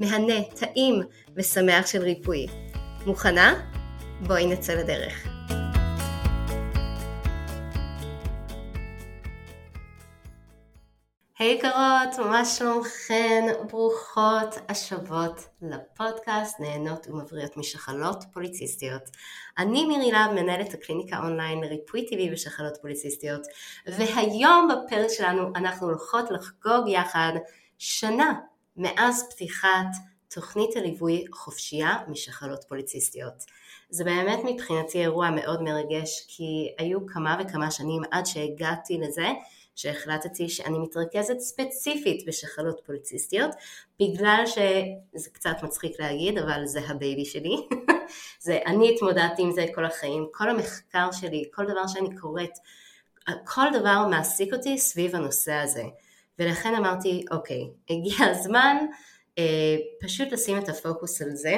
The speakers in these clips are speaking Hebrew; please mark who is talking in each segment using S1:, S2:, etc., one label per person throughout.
S1: מהנה, טעים ושמח של ריפוי. מוכנה? בואי נצא לדרך. היי יקרות, מה שלומכן? ברוכות השבות לפודקאסט נהנות ומבריות משחלות פוליציסטיות. אני מירי להב, מנהלת הקליניקה אונליין לריפוי טבעי בשחלות פוליציסטיות, והיום בפרק שלנו אנחנו הולכות לחגוג יחד שנה מאז פתיחת תוכנית הליווי חופשייה משחלות פוליציסטיות. זה באמת מבחינתי אירוע מאוד מרגש כי היו כמה וכמה שנים עד שהגעתי לזה שהחלטתי שאני מתרכזת ספציפית בשחלות פוליציסטיות בגלל שזה קצת מצחיק להגיד אבל זה ה baby שלי זה אני התמודדתי עם זה כל החיים כל המחקר שלי כל דבר שאני קוראת כל דבר מעסיק אותי סביב הנושא הזה ולכן אמרתי, אוקיי, הגיע הזמן אה, פשוט לשים את הפוקוס על זה,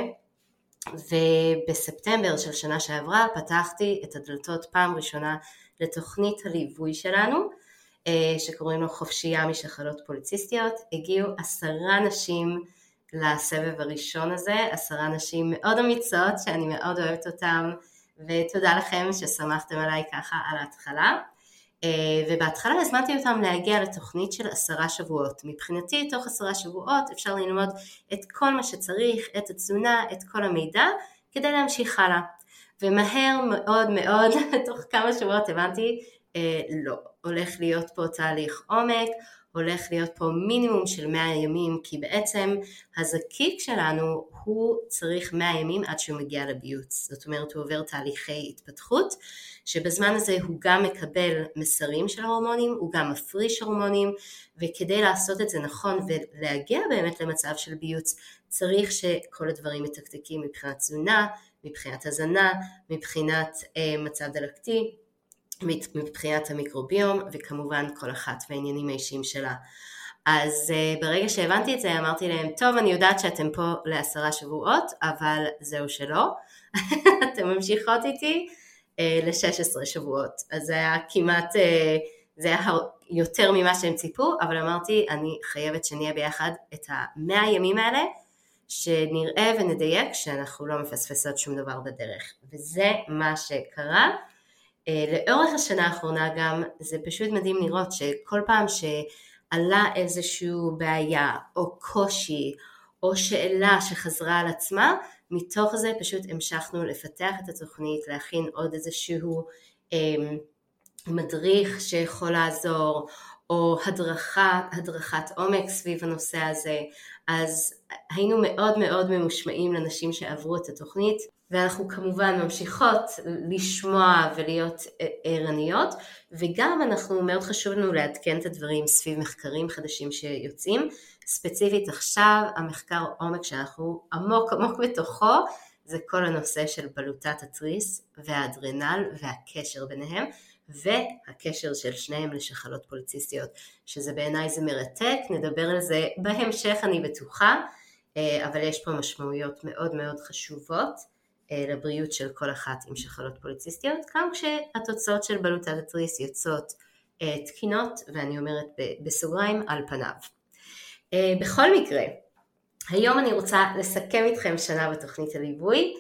S1: ובספטמבר של שנה שעברה פתחתי את הדלתות פעם ראשונה לתוכנית הליווי שלנו, אה, שקוראים לו חופשייה משחלות פוליציסטיות. הגיעו עשרה נשים לסבב הראשון הזה, עשרה נשים מאוד אמיצות שאני מאוד אוהבת אותן, ותודה לכם ששמחתם עליי ככה על ההתחלה. אה, ובהתחלה הזמנתי אותם להגיע לתוכנית של עשרה שבועות. מבחינתי תוך עשרה שבועות אפשר ללמוד את כל מה שצריך, את התזונה, את כל המידע, כדי להמשיך הלאה. ומהר מאוד מאוד, תוך כמה שבועות הבנתי, אה, לא, הולך להיות פה תהליך עומק, הולך להיות פה מינימום של 100 ימים, כי בעצם הזקיק שלנו הוא צריך 100 ימים עד שהוא מגיע לביוץ. זאת אומרת, הוא עובר תהליכי התפתחות, שבזמן הזה הוא גם מקבל מסרים של ההורמונים, הוא גם מפריש הורמונים, וכדי לעשות את זה נכון ולהגיע באמת למצב של ביוץ, צריך שכל הדברים מתקתקים מבחינת תזונה, מבחינת הזנה, מבחינת אה, מצב דלקתי, מבחינת המיקרוביום וכמובן כל אחת והעניינים האישיים שלה. אז uh, ברגע שהבנתי את זה אמרתי להם, טוב אני יודעת שאתם פה לעשרה שבועות, אבל זהו שלא, אתם ממשיכות איתי uh, ל-16 שבועות. אז זה היה כמעט, uh, זה היה יותר ממה שהם ציפו, אבל אמרתי אני חייבת שנהיה ביחד את המאה הימים האלה, שנראה ונדייק שאנחנו לא מפספסות שום דבר בדרך. וזה מה שקרה. אה, לאורך השנה האחרונה גם זה פשוט מדהים לראות שכל פעם שעלה איזושהי בעיה או קושי או שאלה שחזרה על עצמה, מתוך זה פשוט המשכנו לפתח את התוכנית, להכין עוד איזשהו אה, מדריך שיכול לעזור, או הדרכה, הדרכת עומק סביב הנושא הזה, אז היינו מאוד מאוד ממושמעים לנשים שעברו את התוכנית, ואנחנו כמובן ממשיכות לשמוע ולהיות ערניות, וגם אנחנו, מאוד חשוב לנו לעדכן את הדברים סביב מחקרים חדשים שיוצאים. ספציפית עכשיו, המחקר עומק שאנחנו עמוק עמוק בתוכו, זה כל הנושא של בלוטת התריס והאדרנל והקשר ביניהם, והקשר של שניהם לשחלות פוליציסטיות, שזה בעיניי זה מרתק, נדבר על זה בהמשך אני בטוחה, אה, אבל יש פה משמעויות מאוד מאוד חשובות. אה, לבריאות של כל אחת עם שחלות פוליציסטיות, גם כשהתוצאות של בלוטת התריס יוצאות אה, תקינות, ואני אומרת בסוגריים על פניו. אה, בכל מקרה, היום אני רוצה לסכם איתכם שנה בתוכנית הליווי.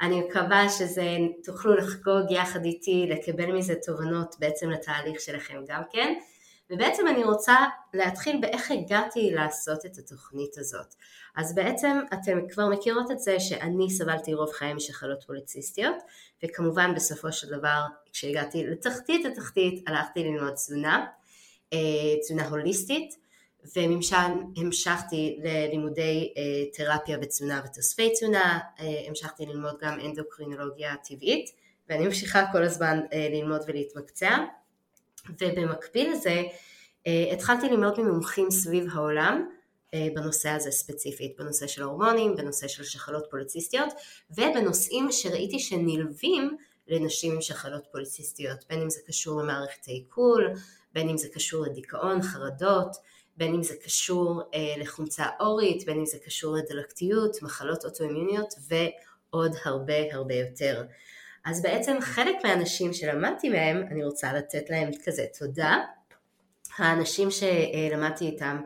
S1: אני מקווה שזה תוכלו לחגוג יחד איתי, לקבל מזה תובנות בעצם לתהליך שלכם גם כן. ובעצם אני רוצה להתחיל באיך הגעתי לעשות את התוכנית הזאת. אז בעצם אתם כבר מכירות את זה שאני סבלתי רוב חיי משחלות פוליציסטיות, וכמובן בסופו של דבר כשהגעתי לתחתית התחתית הלכתי ללמוד תזונה, אה, תזונה הוליסטית, ומשם המשכתי ללימודי אה, תרפיה ותזונה ותוספי תזונה, אה, המשכתי ללמוד גם אנדוקרינולוגיה טבעית, ואני ממשיכה כל הזמן ללמוד ולהתמקצע. ובמקביל לזה אה, התחלתי ללמוד ממומחים סביב העולם אה, בנושא הזה ספציפית, בנושא של ההורמונים, בנושא של שחלות פוליציסטיות ובנושאים שראיתי שנלווים לנשים עם שחלות פוליציסטיות, בין אם זה קשור למערכת העיכול, בין אם זה קשור לדיכאון, חרדות, בין אם זה קשור אה, לחומצה אורית, בין אם זה קשור לדלקתיות, מחלות אוטואימיוניות ועוד הרבה הרבה יותר. אז בעצם חלק מהאנשים שלמדתי מהם, אני רוצה לתת להם כזה תודה. האנשים שלמדתי איתם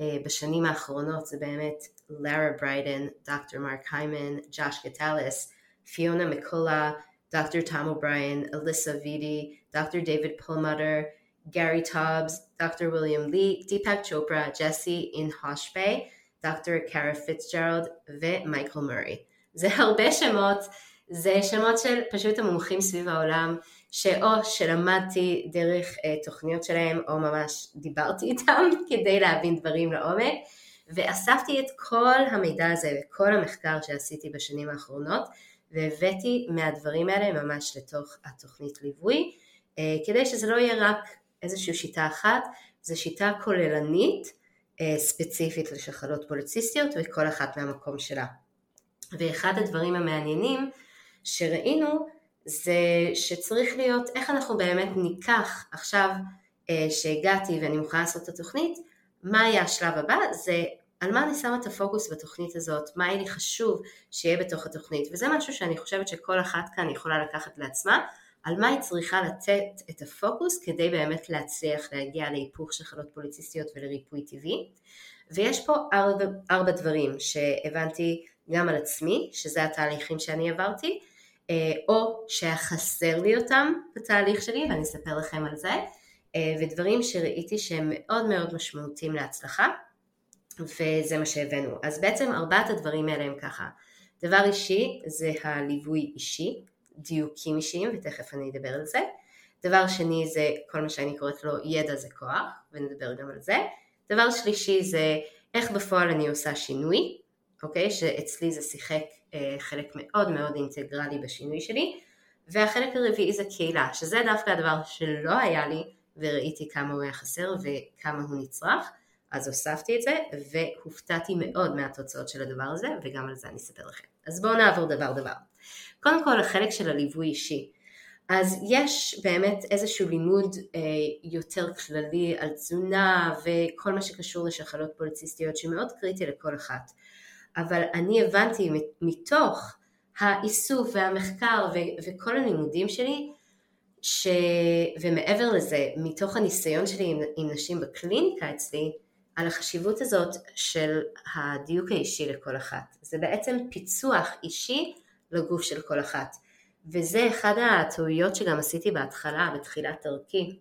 S1: אה, בשנים האחרונות זה באמת לארה בריידן, דוקטור מרק היימן, ג'וש גיטליס, פיונה מקולה, דוקטור תום אובריין, אליסה ויטי, דוקטור דיוויד פרלמוטר, גארי טאובס, דוקטור וויליאם לי, דיפק צ'ופרה, ג'סי אינשוספה, דוקטור קארה פיטסג'רלד ומייקל מורי. זה הרבה שמות זה שמות של פשוט המומחים סביב העולם, שאו שלמדתי דרך אה, תוכניות שלהם, או ממש דיברתי איתם כדי להבין דברים לעומק, ואספתי את כל המידע הזה וכל המחקר שעשיתי בשנים האחרונות, והבאתי מהדברים האלה ממש לתוך התוכנית ליווי, אה, כדי שזה לא יהיה רק איזושהי שיטה אחת, זו שיטה כוללנית אה, ספציפית לשחלות פוליציסטיות וכל אחת מהמקום שלה. ואחד הדברים המעניינים שראינו זה שצריך להיות איך אנחנו באמת ניקח עכשיו אה, שהגעתי ואני מוכנה לעשות את התוכנית, מה יהיה השלב הבא? זה על מה אני שמה את הפוקוס בתוכנית הזאת, מה יהיה לי חשוב שיהיה בתוך התוכנית, וזה משהו שאני חושבת שכל אחת כאן יכולה לקחת לעצמה, על מה היא צריכה לתת את הפוקוס כדי באמת להצליח להגיע להיפוך של חלות פוליציסטיות ולריפוי טבעי. ויש פה ארבע, ארבע דברים שהבנתי גם על עצמי, שזה התהליכים שאני עברתי, או שהיה חסר לי אותם בתהליך שלי ואני אספר לכם על זה אה, ודברים שראיתי שהם מאוד מאוד משמעותיים להצלחה וזה מה שהבאנו. אז בעצם ארבעת הדברים האלה הם ככה דבר אישי זה הליווי אישי, דיוקים אישיים ותכף אני אדבר על זה דבר שני זה כל מה שאני קוראת לו ידע זה כוח ונדבר גם על זה דבר שלישי זה איך בפועל אני עושה שינוי אוקיי? שאצלי זה שיחק אה, חלק מאוד מאוד אינטגרלי בשינוי שלי. והחלק הרביעי זה קהילה, שזה דווקא הדבר שלא היה לי וראיתי כמה הוא היה חסר וכמה הוא נצרך, אז הוספתי את זה והופתעתי מאוד מהתוצאות של הדבר הזה וגם על זה אני אספר לכם. אז בואו נעבור דבר דבר. קודם כל החלק של הליווי אישי. אז יש באמת איזשהו לימוד אה, יותר כללי על תזונה וכל מה שקשור לשחלות פוליציסטיות שמאוד קריטי לכל אחת. אבל אני הבנתי מתוך האיסוף והמחקר ו- וכל הלימודים שלי, ש... ומעבר לזה, מתוך הניסיון שלי עם, עם נשים בקליניקה אצלי, על החשיבות הזאת של הדיוק האישי לכל אחת. זה בעצם פיצוח אישי לגוף של כל אחת. וזה אחד הטעויות שגם עשיתי בהתחלה, בתחילת דרכי.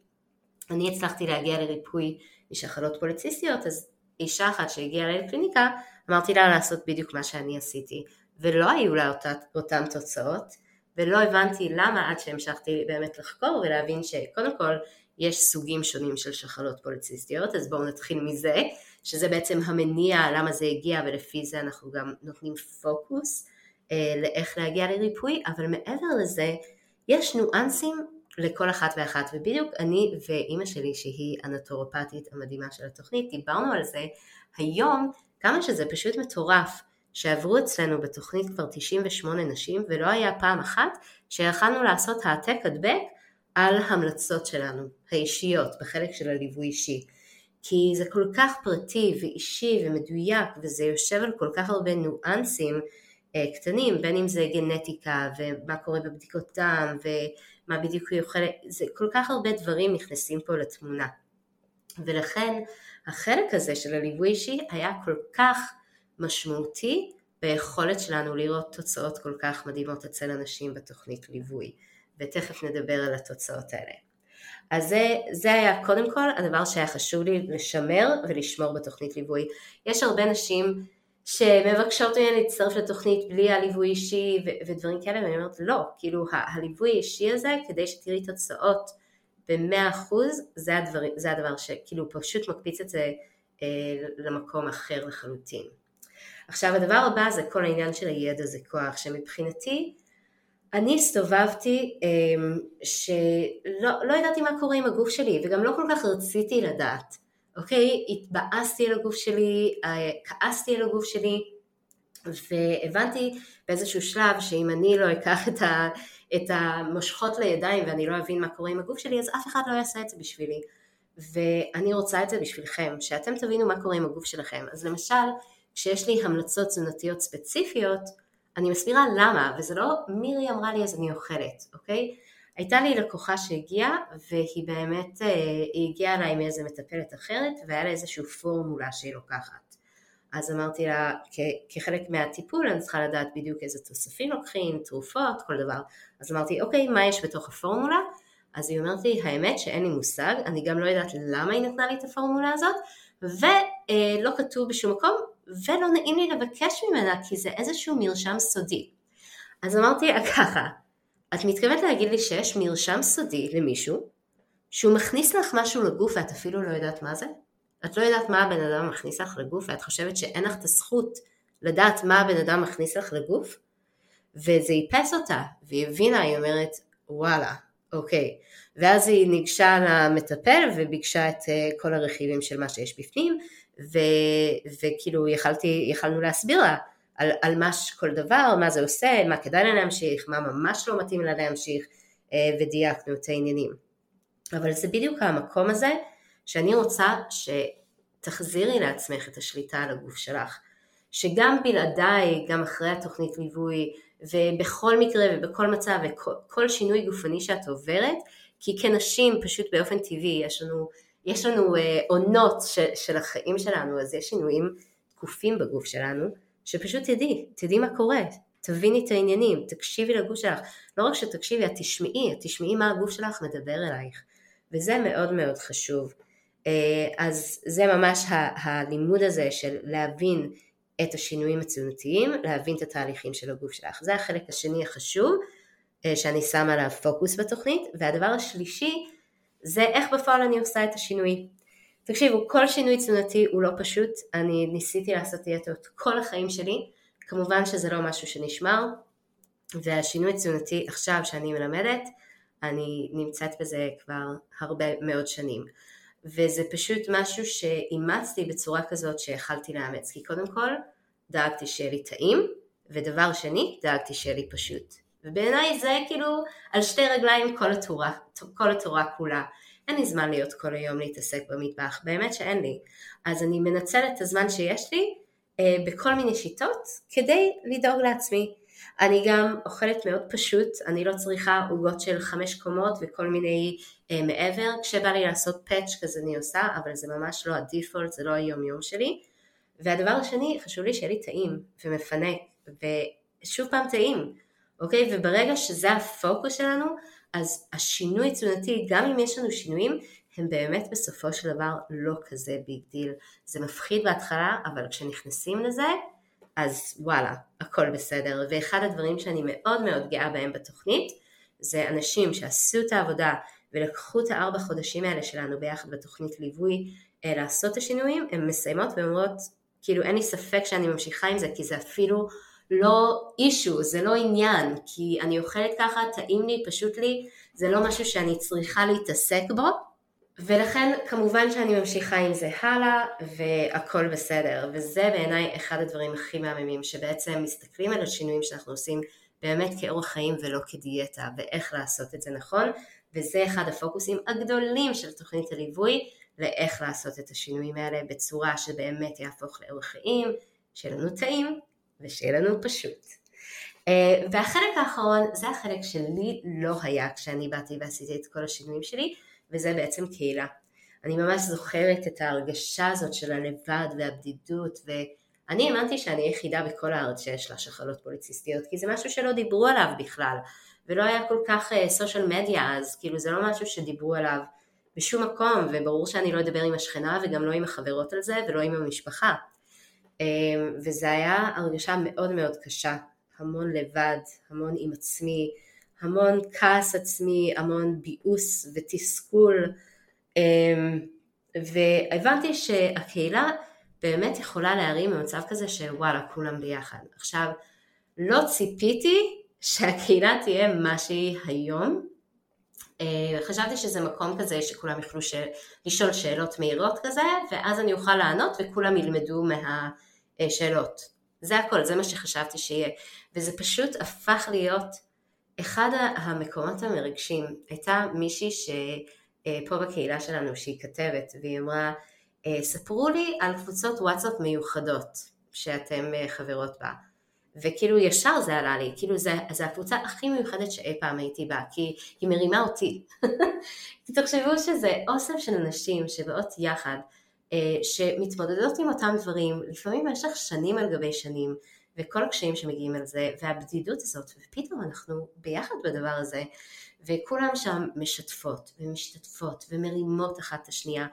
S1: אני הצלחתי להגיע לריפוי משחלות פוליציסטיות, אז אישה אחת שהגיעה לקליניקה, אמרתי לה לעשות בדיוק מה שאני עשיתי, ולא היו לה אותה, אותן תוצאות, ולא הבנתי למה עד שהמשכתי באמת לחקור ולהבין שקודם כל יש סוגים שונים של שחלות פוליציסטיות, אז בואו נתחיל מזה, שזה בעצם המניע למה זה הגיע ולפי זה אנחנו גם נותנים פוקוס אה, לאיך להגיע לריפוי, אבל מעבר לזה יש ניואנסים לכל אחת ואחת, ובדיוק אני ואימא שלי שהיא הנטורופטית המדהימה של התוכנית דיברנו על זה היום כמה שזה פשוט מטורף שעברו אצלנו בתוכנית כבר 98 נשים ולא היה פעם אחת שיכלנו לעשות העתק הדבק על המלצות שלנו, האישיות, בחלק של הליווי אישי. כי זה כל כך פרטי ואישי ומדויק וזה יושב על כל כך הרבה ניואנסים אה, קטנים, בין אם זה גנטיקה ומה קורה בבדיקות דם ומה בדיוק היא אוכלת, זה כל כך הרבה דברים נכנסים פה לתמונה. ולכן החלק הזה של הליווי אישי היה כל כך משמעותי ביכולת שלנו לראות תוצאות כל כך מדהימות אצל אנשים בתוכנית ליווי, ותכף נדבר על התוצאות האלה. אז זה, זה היה קודם כל הדבר שהיה חשוב לי לשמר ולשמור בתוכנית ליווי. יש הרבה נשים שמבקשות ממני להצטרף לתוכנית בלי הליווי אישי ו- ודברים כאלה, ואני אומרת לא, כאילו ה- הליווי האישי הזה, כדי שתראי תוצאות ב-100% זה, הדבר, זה הדבר שכאילו פשוט מקפיץ את זה אה, למקום אחר לחלוטין. עכשיו הדבר הבא זה כל העניין של הידע זה כוח, שמבחינתי אני הסתובבתי אמ, שלא לא ידעתי מה קורה עם הגוף שלי וגם לא כל כך רציתי לדעת, אוקיי? התבאסתי על הגוף שלי, אה, כעסתי על הגוף שלי והבנתי באיזשהו שלב שאם אני לא אקח את, ה, את המושכות לידיים ואני לא אבין מה קורה עם הגוף שלי אז אף אחד לא יעשה את זה בשבילי ואני רוצה את זה בשבילכם, שאתם תבינו מה קורה עם הגוף שלכם. אז למשל, כשיש לי המלצות תזונתיות ספציפיות, אני מסבירה למה, וזה לא מירי אמרה לי אז אני אוכלת, אוקיי? הייתה לי לקוחה שהגיעה והיא באמת, אה, היא הגיעה אליי מאיזה מטפלת אחרת והיה לה איזושהי פורמולה שהיא לוקחת. אז אמרתי לה, כחלק מהטיפול אני צריכה לדעת בדיוק איזה תוספים לוקחים, תרופות, כל דבר. אז אמרתי, אוקיי, מה יש בתוך הפורמולה? אז היא אומרת לי, האמת שאין לי מושג, אני גם לא יודעת למה היא נתנה לי את הפורמולה הזאת, ולא כתוב בשום מקום, ולא נעים לי לבקש ממנה כי זה איזשהו מרשם סודי. אז אמרתי לה ככה, את מתכוונת להגיד לי שיש מרשם סודי למישהו שהוא מכניס לך משהו לגוף ואת אפילו לא יודעת מה זה? את לא יודעת מה הבן אדם מכניס לך לגוף ואת חושבת שאין לך את הזכות לדעת מה הבן אדם מכניס לך לגוף? וזה איפס אותה, והיא הבינה, היא אומרת, וואלה, אוקיי. ואז היא ניגשה למטפל וביקשה את אה, כל הרכיבים של מה שיש בפנים, ו, וכאילו יכלתי, יכלנו להסביר לה על, על מה כל דבר, מה זה עושה, מה כדאי לה להמשיך, מה ממש לא מתאים לה להמשיך, אה, ודייקנו את העניינים. אבל זה בדיוק המקום הזה שאני רוצה שתחזירי לעצמך את השליטה על הגוף שלך. שגם בלעדיי, גם אחרי התוכנית ליווי, ובכל מקרה ובכל מצב וכל שינוי גופני שאת עוברת, כי כנשים פשוט באופן טבעי יש לנו, יש לנו אה, עונות ש, של החיים שלנו, אז יש שינויים תקופים בגוף שלנו, שפשוט תדעי, תדעי מה קורה, תביני את העניינים, תקשיבי לגוף שלך, לא רק שתקשיבי, את תשמעי, את תשמעי מה הגוף שלך מדבר אלייך, וזה מאוד מאוד חשוב. אה, אז זה ממש הלימוד הזה של להבין את השינויים התזונתיים, להבין את התהליכים של הגוף שלך. זה החלק השני החשוב אה, שאני שמה עליו פוקוס בתוכנית, והדבר השלישי זה איך בפועל אני עושה את השינוי. תקשיבו, כל שינוי תזונתי הוא לא פשוט, אני ניסיתי לעשות דיאטות כל החיים שלי, כמובן שזה לא משהו שנשמר, והשינוי תזונתי עכשיו שאני מלמדת, אני נמצאת בזה כבר הרבה מאוד שנים. וזה פשוט משהו שאימצתי בצורה כזאת שיכלתי לאמץ, כי קודם כל דאגתי שיהיה לי טעים, ודבר שני, דאגתי שיהיה לי פשוט. ובעיניי זה כאילו על שתי רגליים כל התורה, כל התורה כולה. אין לי זמן להיות כל היום להתעסק במטבח, באמת שאין לי. אז אני מנצלת את הזמן שיש לי אה, בכל מיני שיטות כדי לדאוג לעצמי. אני גם אוכלת מאוד פשוט, אני לא צריכה עוגות של חמש קומות וכל מיני מעבר, כשבא לי לעשות פאץ' כזה אני עושה, אבל זה ממש לא הדיפולט, זה לא היום יום שלי. והדבר השני, חשוב לי שיהיה לי טעים ומפנק, ושוב פעם טעים, אוקיי? וברגע שזה הפוקוס שלנו, אז השינוי תזונתי, גם אם יש לנו שינויים, הם באמת בסופו של דבר לא כזה big deal. זה מפחיד בהתחלה, אבל כשנכנסים לזה, אז וואלה, הכל בסדר. ואחד הדברים שאני מאוד מאוד גאה בהם בתוכנית, זה אנשים שעשו את העבודה ולקחו את הארבע חודשים האלה שלנו ביחד בתוכנית ליווי אה, לעשות את השינויים, הן מסיימות ואומרות, כאילו אין לי ספק שאני ממשיכה עם זה, כי זה אפילו לא issue, זה לא עניין, כי אני אוכלת ככה, טעים לי, פשוט לי, זה לא משהו שאני צריכה להתעסק בו, ולכן כמובן שאני ממשיכה עם זה הלאה והכל בסדר. וזה בעיניי אחד הדברים הכי מהממים שבעצם מסתכלים על השינויים שאנחנו עושים באמת כאורח חיים ולא כדיאטה ואיך לעשות את זה נכון וזה אחד הפוקוסים הגדולים של תוכנית הליווי לאיך לעשות את השינויים האלה בצורה שבאמת יהפוך לאורח חיים, שיהיה לנו טעים ושיהיה לנו פשוט. אה, והחלק האחרון זה החלק שלי לא היה כשאני באתי ועשיתי את כל השינויים שלי וזה בעצם קהילה. אני ממש זוכרת את ההרגשה הזאת של הלבד והבדידות ואני האמנתי שאני היחידה בכל הארץ שיש לה שחלות פוליציסטיות כי זה משהו שלא דיברו עליו בכלל ולא היה כל כך סושיאל מדיה אז כאילו זה לא משהו שדיברו עליו בשום מקום, וברור שאני לא אדבר עם השכנה וגם לא עם החברות על זה ולא עם המשפחה. אמ, וזה היה הרגשה מאוד מאוד קשה, המון לבד, המון עם עצמי, המון כעס עצמי, המון ביאוס ותסכול, אמ, והבנתי שהקהילה באמת יכולה להרים במצב כזה של וואלה כולם ביחד. עכשיו, לא ציפיתי שהקהילה תהיה מה שהיא היום, אה, חשבתי שזה מקום כזה שכולם יוכלו ש... לשאול שאלות מהירות כזה, ואז אני אוכל לענות וכולם ילמדו מהשאלות. זה הכל, זה מה שחשבתי שיהיה. וזה פשוט הפך להיות אחד המקומות המרגשים. הייתה מישהי שפה בקהילה שלנו שהיא כתבת, והיא אמרה, אה, ספרו לי על קבוצות וואטסאפ מיוחדות שאתם אה, חברות בה. וכאילו ישר זה עלה לי, כאילו זה, זה הקבוצה הכי מיוחדת שאי פעם הייתי בה, כי היא מרימה אותי. תחשבו שזה אוסף של נשים שבאות יחד, אה, שמתמודדות עם אותם דברים, לפעמים במשך שנים על גבי שנים, וכל הקשיים שמגיעים על זה, והבדידות הזאת, ופתאום אנחנו ביחד בדבר הזה, וכולם שם משתפות ומשתתפות ומרימות אחת את השנייה,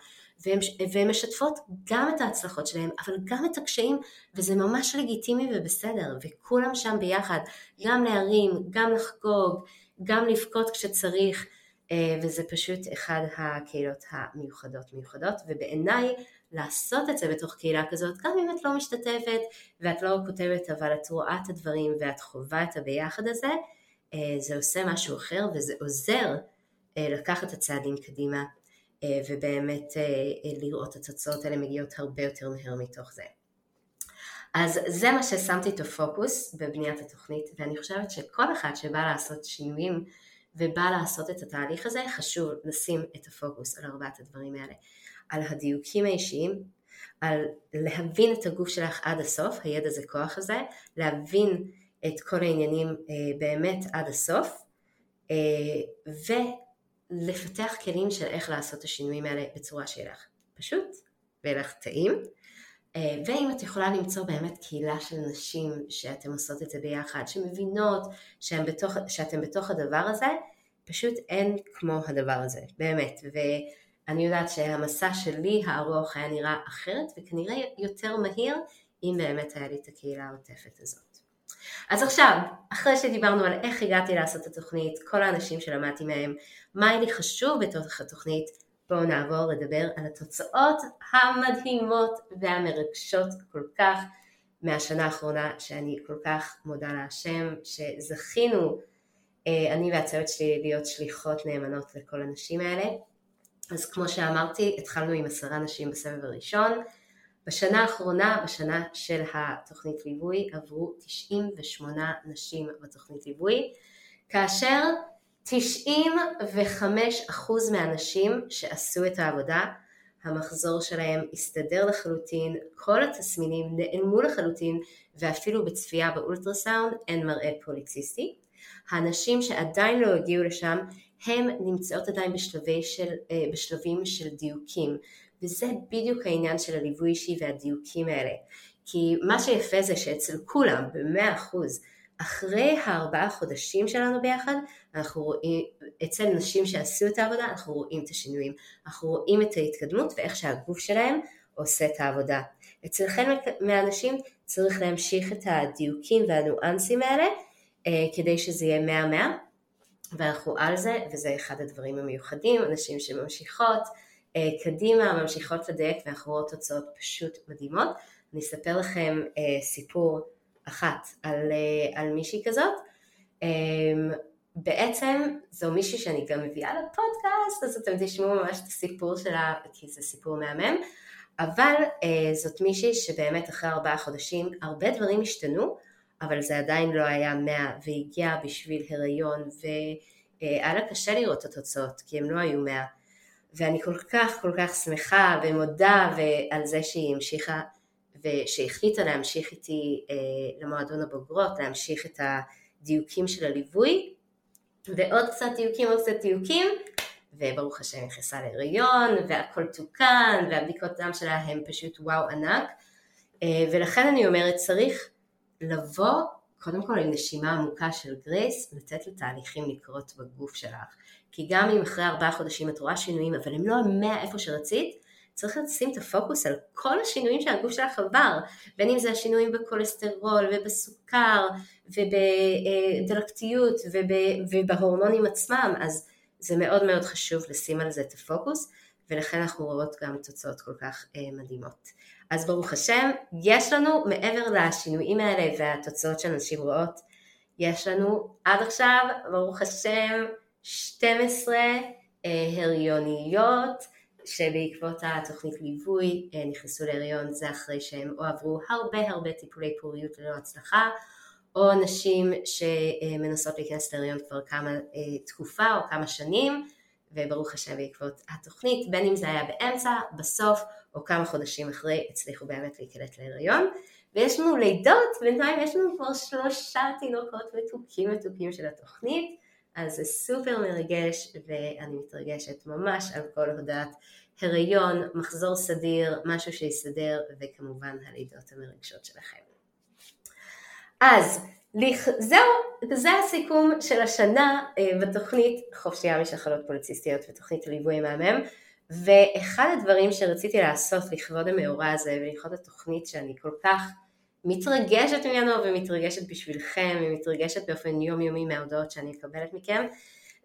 S1: והן משתפות גם את ההצלחות שלהן, אבל גם את הקשיים, וזה ממש לגיטימי ובסדר, וכולם שם ביחד, גם להרים, גם לחגוג, גם לבכות כשצריך, אה, וזה פשוט אחד הקהילות המיוחדות מיוחדות, ובעיניי לעשות את זה בתוך קהילה כזאת, גם אם את לא משתתפת ואת לא כותבת, אבל את רואה את הדברים ואת חווה את הביחד הזה, אה, זה עושה משהו אחר וזה עוזר אה, לקחת את הצעדים קדימה ובאמת אה, אה, לראות את התוצאות האלה מגיעות הרבה יותר מהר מתוך זה. אז זה מה ששמתי את הפוקוס בבניית התוכנית ואני חושבת שכל אחד שבא לעשות שינויים ובא לעשות את התהליך הזה חשוב לשים את הפוקוס על ארבעת הדברים האלה על הדיוקים האישיים, על להבין את הגוף שלך עד הסוף, הידע זה כוח הזה, להבין את כל העניינים באמת עד הסוף ו... לפתח כלים של איך לעשות את השינויים האלה בצורה שלך פשוט ולך טעים. אה, ואם את יכולה למצוא באמת קהילה של נשים שאתן עושות את זה ביחד, שמבינות שהם בתוך, שאתם בתוך הדבר הזה, פשוט אין כמו הדבר הזה, באמת. ואני יודעת שהמסע שלי הארוך היה נראה אחרת וכנראה יותר מהיר אם באמת היה לי את הקהילה העוטפת הזאת. אז עכשיו, אחרי שדיברנו על איך הגעתי לעשות את התוכנית, כל האנשים שלמדתי מהם, מה היה לי חשוב בתוך התוכנית, בואו נעבור לדבר על התוצאות המדהימות והמרגשות כל כך מהשנה האחרונה, שאני כל כך מודה להשם, שזכינו, אה, אני והצוות שלי, להיות שליחות נאמנות לכל הנשים האלה. אז כמו שאמרתי, התחלנו עם עשרה נשים בסבב הראשון, בשנה האחרונה, בשנה של התוכנית ליווי, עברו 98 נשים בתוכנית ליווי, כאשר 95% מהנשים שעשו את העבודה, המחזור שלהם הסתדר לחלוטין, כל התסמינים נעלמו לחלוטין ואפילו בצפייה באולטרסאונד אין מראה פוליציסטי. הנשים שעדיין לא הגיעו לשם, הן נמצאות עדיין בשלבי של, אה, בשלבים של דיוקים, וזה בדיוק העניין של הליווי אישי והדיוקים האלה. כי מה שיפה זה שאצל כולם, במאה אחוז, אחרי הארבעה חודשים שלנו ביחד, אנחנו רואים, אצל נשים שעשו את העבודה, אנחנו רואים את השינויים, אנחנו רואים את ההתקדמות ואיך שהגוף שלהם עושה את העבודה. אצל חלק מהאנשים צריך להמשיך את הדיוקים והניואנסים האלה, אה, כדי שזה יהיה מאה מאה, ואנחנו על זה, וזה אחד הדברים המיוחדים, אנשים שממשיכות, קדימה, ממשיכות לדייק ואנחנו רואות תוצאות פשוט מדהימות. אני אספר לכם אה, סיפור אחת על, אה, על מישהי כזאת. בעצם זו מישהי שאני גם מביאה לפודקאסט, אז אתם תשמעו ממש את הסיפור שלה, כי זה סיפור מהמם, אבל זאת מישהי שבאמת אחרי ארבעה חודשים הרבה דברים השתנו, אבל זה עדיין לא היה מאה, והגיע בשביל הריון, והיה לה קשה לראות את התוצאות, כי הם לא היו מאה. ואני כל כך כל כך שמחה ומודה על זה שהיא המשיכה ושהחליטה להמשיך איתי אה, למועדון הבוגרות, להמשיך את הדיוקים של הליווי ועוד קצת דיוקים, עוד קצת דיוקים וברוך השם נכנסה להריון והכל תוקן והבדיקות דם שלה הם פשוט וואו ענק אה, ולכן אני אומרת צריך לבוא קודם כל עם נשימה עמוקה של גרייס, לתת לתהליכים לקרות בגוף שלך. כי גם אם אחרי ארבעה חודשים את רואה שינויים, אבל הם לא המאה איפה שרצית, צריך לשים את הפוקוס על כל השינויים שהגוף שלך עבר, בין אם זה השינויים בכולסטרול ובסוכר ובדלקתיות ובהורמונים עצמם, אז זה מאוד מאוד חשוב לשים על זה את הפוקוס, ולכן אנחנו רואות גם תוצאות כל כך אה, מדהימות. אז ברוך השם, יש לנו מעבר לשינויים האלה והתוצאות שאנשים רואות, יש לנו עד עכשיו, ברוך השם, 12 אה, הריוניות שבעקבות התוכנית ליווי אה, נכנסו להריון זה אחרי שהם או עברו הרבה הרבה טיפולי פוריות ללא הצלחה או נשים שמנסות להיכנס להריון כבר כמה אה, תקופה או כמה שנים וברוך השם בעקבות התוכנית בין אם זה היה באמצע, בסוף או כמה חודשים אחרי הצליחו באמת להיקלט להריון. ויש לנו לידות, בינתיים יש לנו כבר שלושה תינוקות מתוקים מתוקים של התוכנית אז זה סופר מרגש ואני מתרגשת ממש על כל הודעת הריון, מחזור סדיר, משהו שיסדר וכמובן הלידות המרגשות שלכם. אז זהו, זה הסיכום של השנה אה, בתוכנית חופשייה משחלות פוליציסטיות ותוכנית הליווי המהמם ואחד הדברים שרציתי לעשות לכבוד המאורע הזה ולכבוד התוכנית שאני כל כך מתרגשת ממנו ומתרגשת בשבילכם ומתרגשת באופן יומיומי מההודעות שאני מקבלת מכם.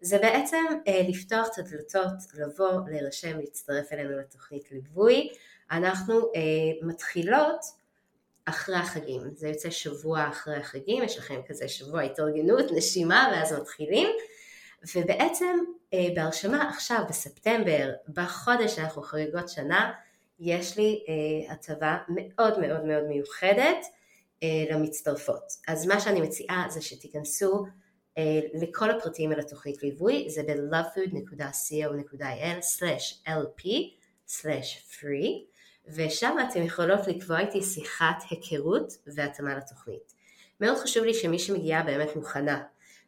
S1: זה בעצם אה, לפתוח את הדלתות, לבוא, להירשם, להצטרף אלינו לתוכנית ליווי. אנחנו אה, מתחילות אחרי החגים, זה יוצא שבוע אחרי החגים, יש לכם כזה שבוע התארגנות, נשימה ואז מתחילים. ובעצם אה, בהרשמה עכשיו בספטמבר, בחודש שאנחנו חריגות שנה, יש לי אה, הטבה מאוד מאוד מאוד מיוחדת אה, למצטרפות. אז מה שאני מציעה זה שתיכנסו אה, לכל הפרטים על התוכנית ליווי, זה ב-lovefood.co.il/lp/free ושם אתם יכולות לקבוע איתי שיחת היכרות והתאמה לתוכנית. מאוד חשוב לי שמי שמגיעה באמת מוכנה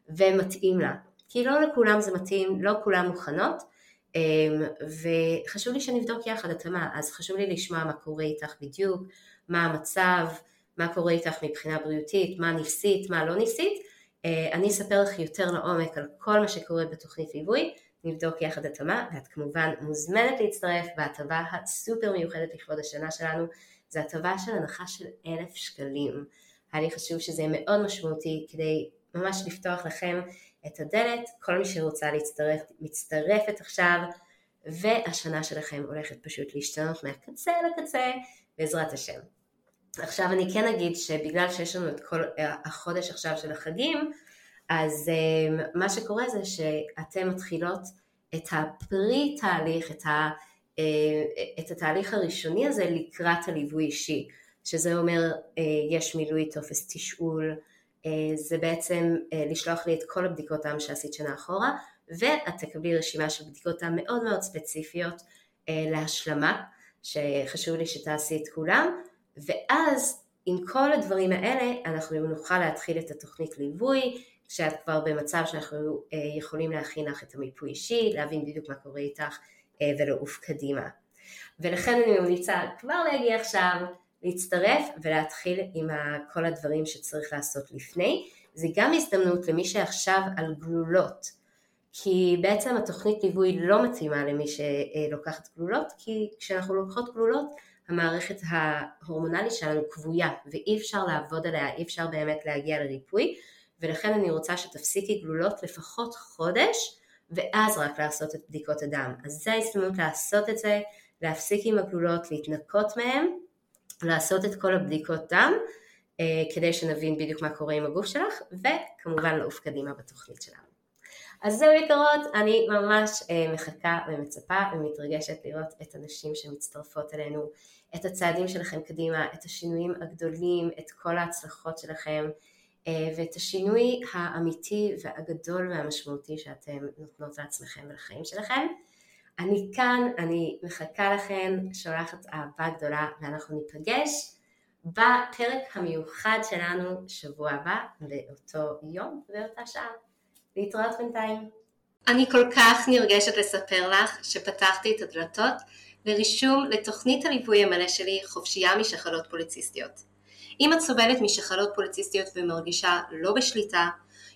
S1: ומתאים לה, כי לא לכולם זה מתאים, לא כולם מוכנות, וחשוב לי שנבדוק יחד התאמה, אז חשוב לי לשמוע מה קורה איתך בדיוק, מה המצב, מה קורה איתך מבחינה בריאותית, מה ניסית, מה לא ניסית, אה, אני אספר לך יותר לעומק על כל מה שקורה בתוכנית ליווי, נבדוק יחד התאמה, ואת כמובן מוזמנת להצטרף בהטבה הסופר מיוחדת לכבוד השנה שלנו, זו הטבה של הנחה של אלף שקלים. היה לי חשוב שזה יהיה מאוד משמעותי כדי ממש לפתוח לכם את הדלת, כל מי שרוצה להצטרף מצטרפת עכשיו, והשנה שלכם הולכת פשוט להשתנות מהקצה לקצה בעזרת השם. עכשיו אני כן אגיד שבגלל שיש לנו את כל החודש עכשיו של החגים, אז אמ, מה שקורה זה שאתן מתחילות את הפרי תהליך, את, ה, אה, את התהליך הראשוני הזה לקראת הליווי אישי, שזה אומר אה, יש מילוי טופס תשאול, זה בעצם לשלוח לי את כל הבדיקות העם שעשית שנה אחורה, ואת תקבלי רשימה של בדיקות העם מאוד מאוד ספציפיות להשלמה, שחשוב לי שתעשי את כולם, ואז עם כל הדברים האלה אנחנו נוכל להתחיל את התוכנית ליווי, כשאת כבר במצב שאנחנו אה, יכולים להכין לך את המיפוי אישי, להבין בדיוק מה קורה איתך אה, ולעוף קדימה. ולכן אני ממליצה כבר להגיע עכשיו, להצטרף ולהתחיל עם כל הדברים שצריך לעשות לפני. זה גם הזדמנות למי שעכשיו על גלולות, כי בעצם התוכנית ליווי לא מתאימה למי שלוקחת גלולות, כי כשאנחנו לוקחות גלולות המערכת ההורמונלית שלנו כבויה ואי אפשר לעבוד עליה, אי אפשר באמת להגיע לריפוי ולכן אני רוצה שתפסיקי גלולות לפחות חודש ואז רק לעשות את בדיקות הדם. אז זה ההזדמנות לעשות את זה, להפסיק עם הגלולות, להתנקות מהן, לעשות את כל הבדיקות דם אה, כדי שנבין בדיוק מה קורה עם הגוף שלך וכמובן לעוף קדימה בתוכנית שלנו. אז זהו יקרות, אני ממש אה, מחכה ומצפה ומתרגשת לראות את הנשים שמצטרפות אלינו, את הצעדים שלכם קדימה, את השינויים הגדולים, את כל ההצלחות שלכם אה, ואת השינוי האמיתי והגדול והמשמעותי שאתם נותנות לעצמכם ולחיים שלכם. אני כאן, אני מחכה לכם, שולחת אהבה גדולה ואנחנו ניפגש בפרק המיוחד שלנו שבוע הבא באותו יום ובאותה שעה. להתראות בינתיים. אני כל כך נרגשת לספר לך שפתחתי את הדלתות לרישום לתוכנית הליווי המלא שלי חופשייה משחלות פוליציסטיות. אם את סובלת משחלות פוליציסטיות ומרגישה לא בשליטה,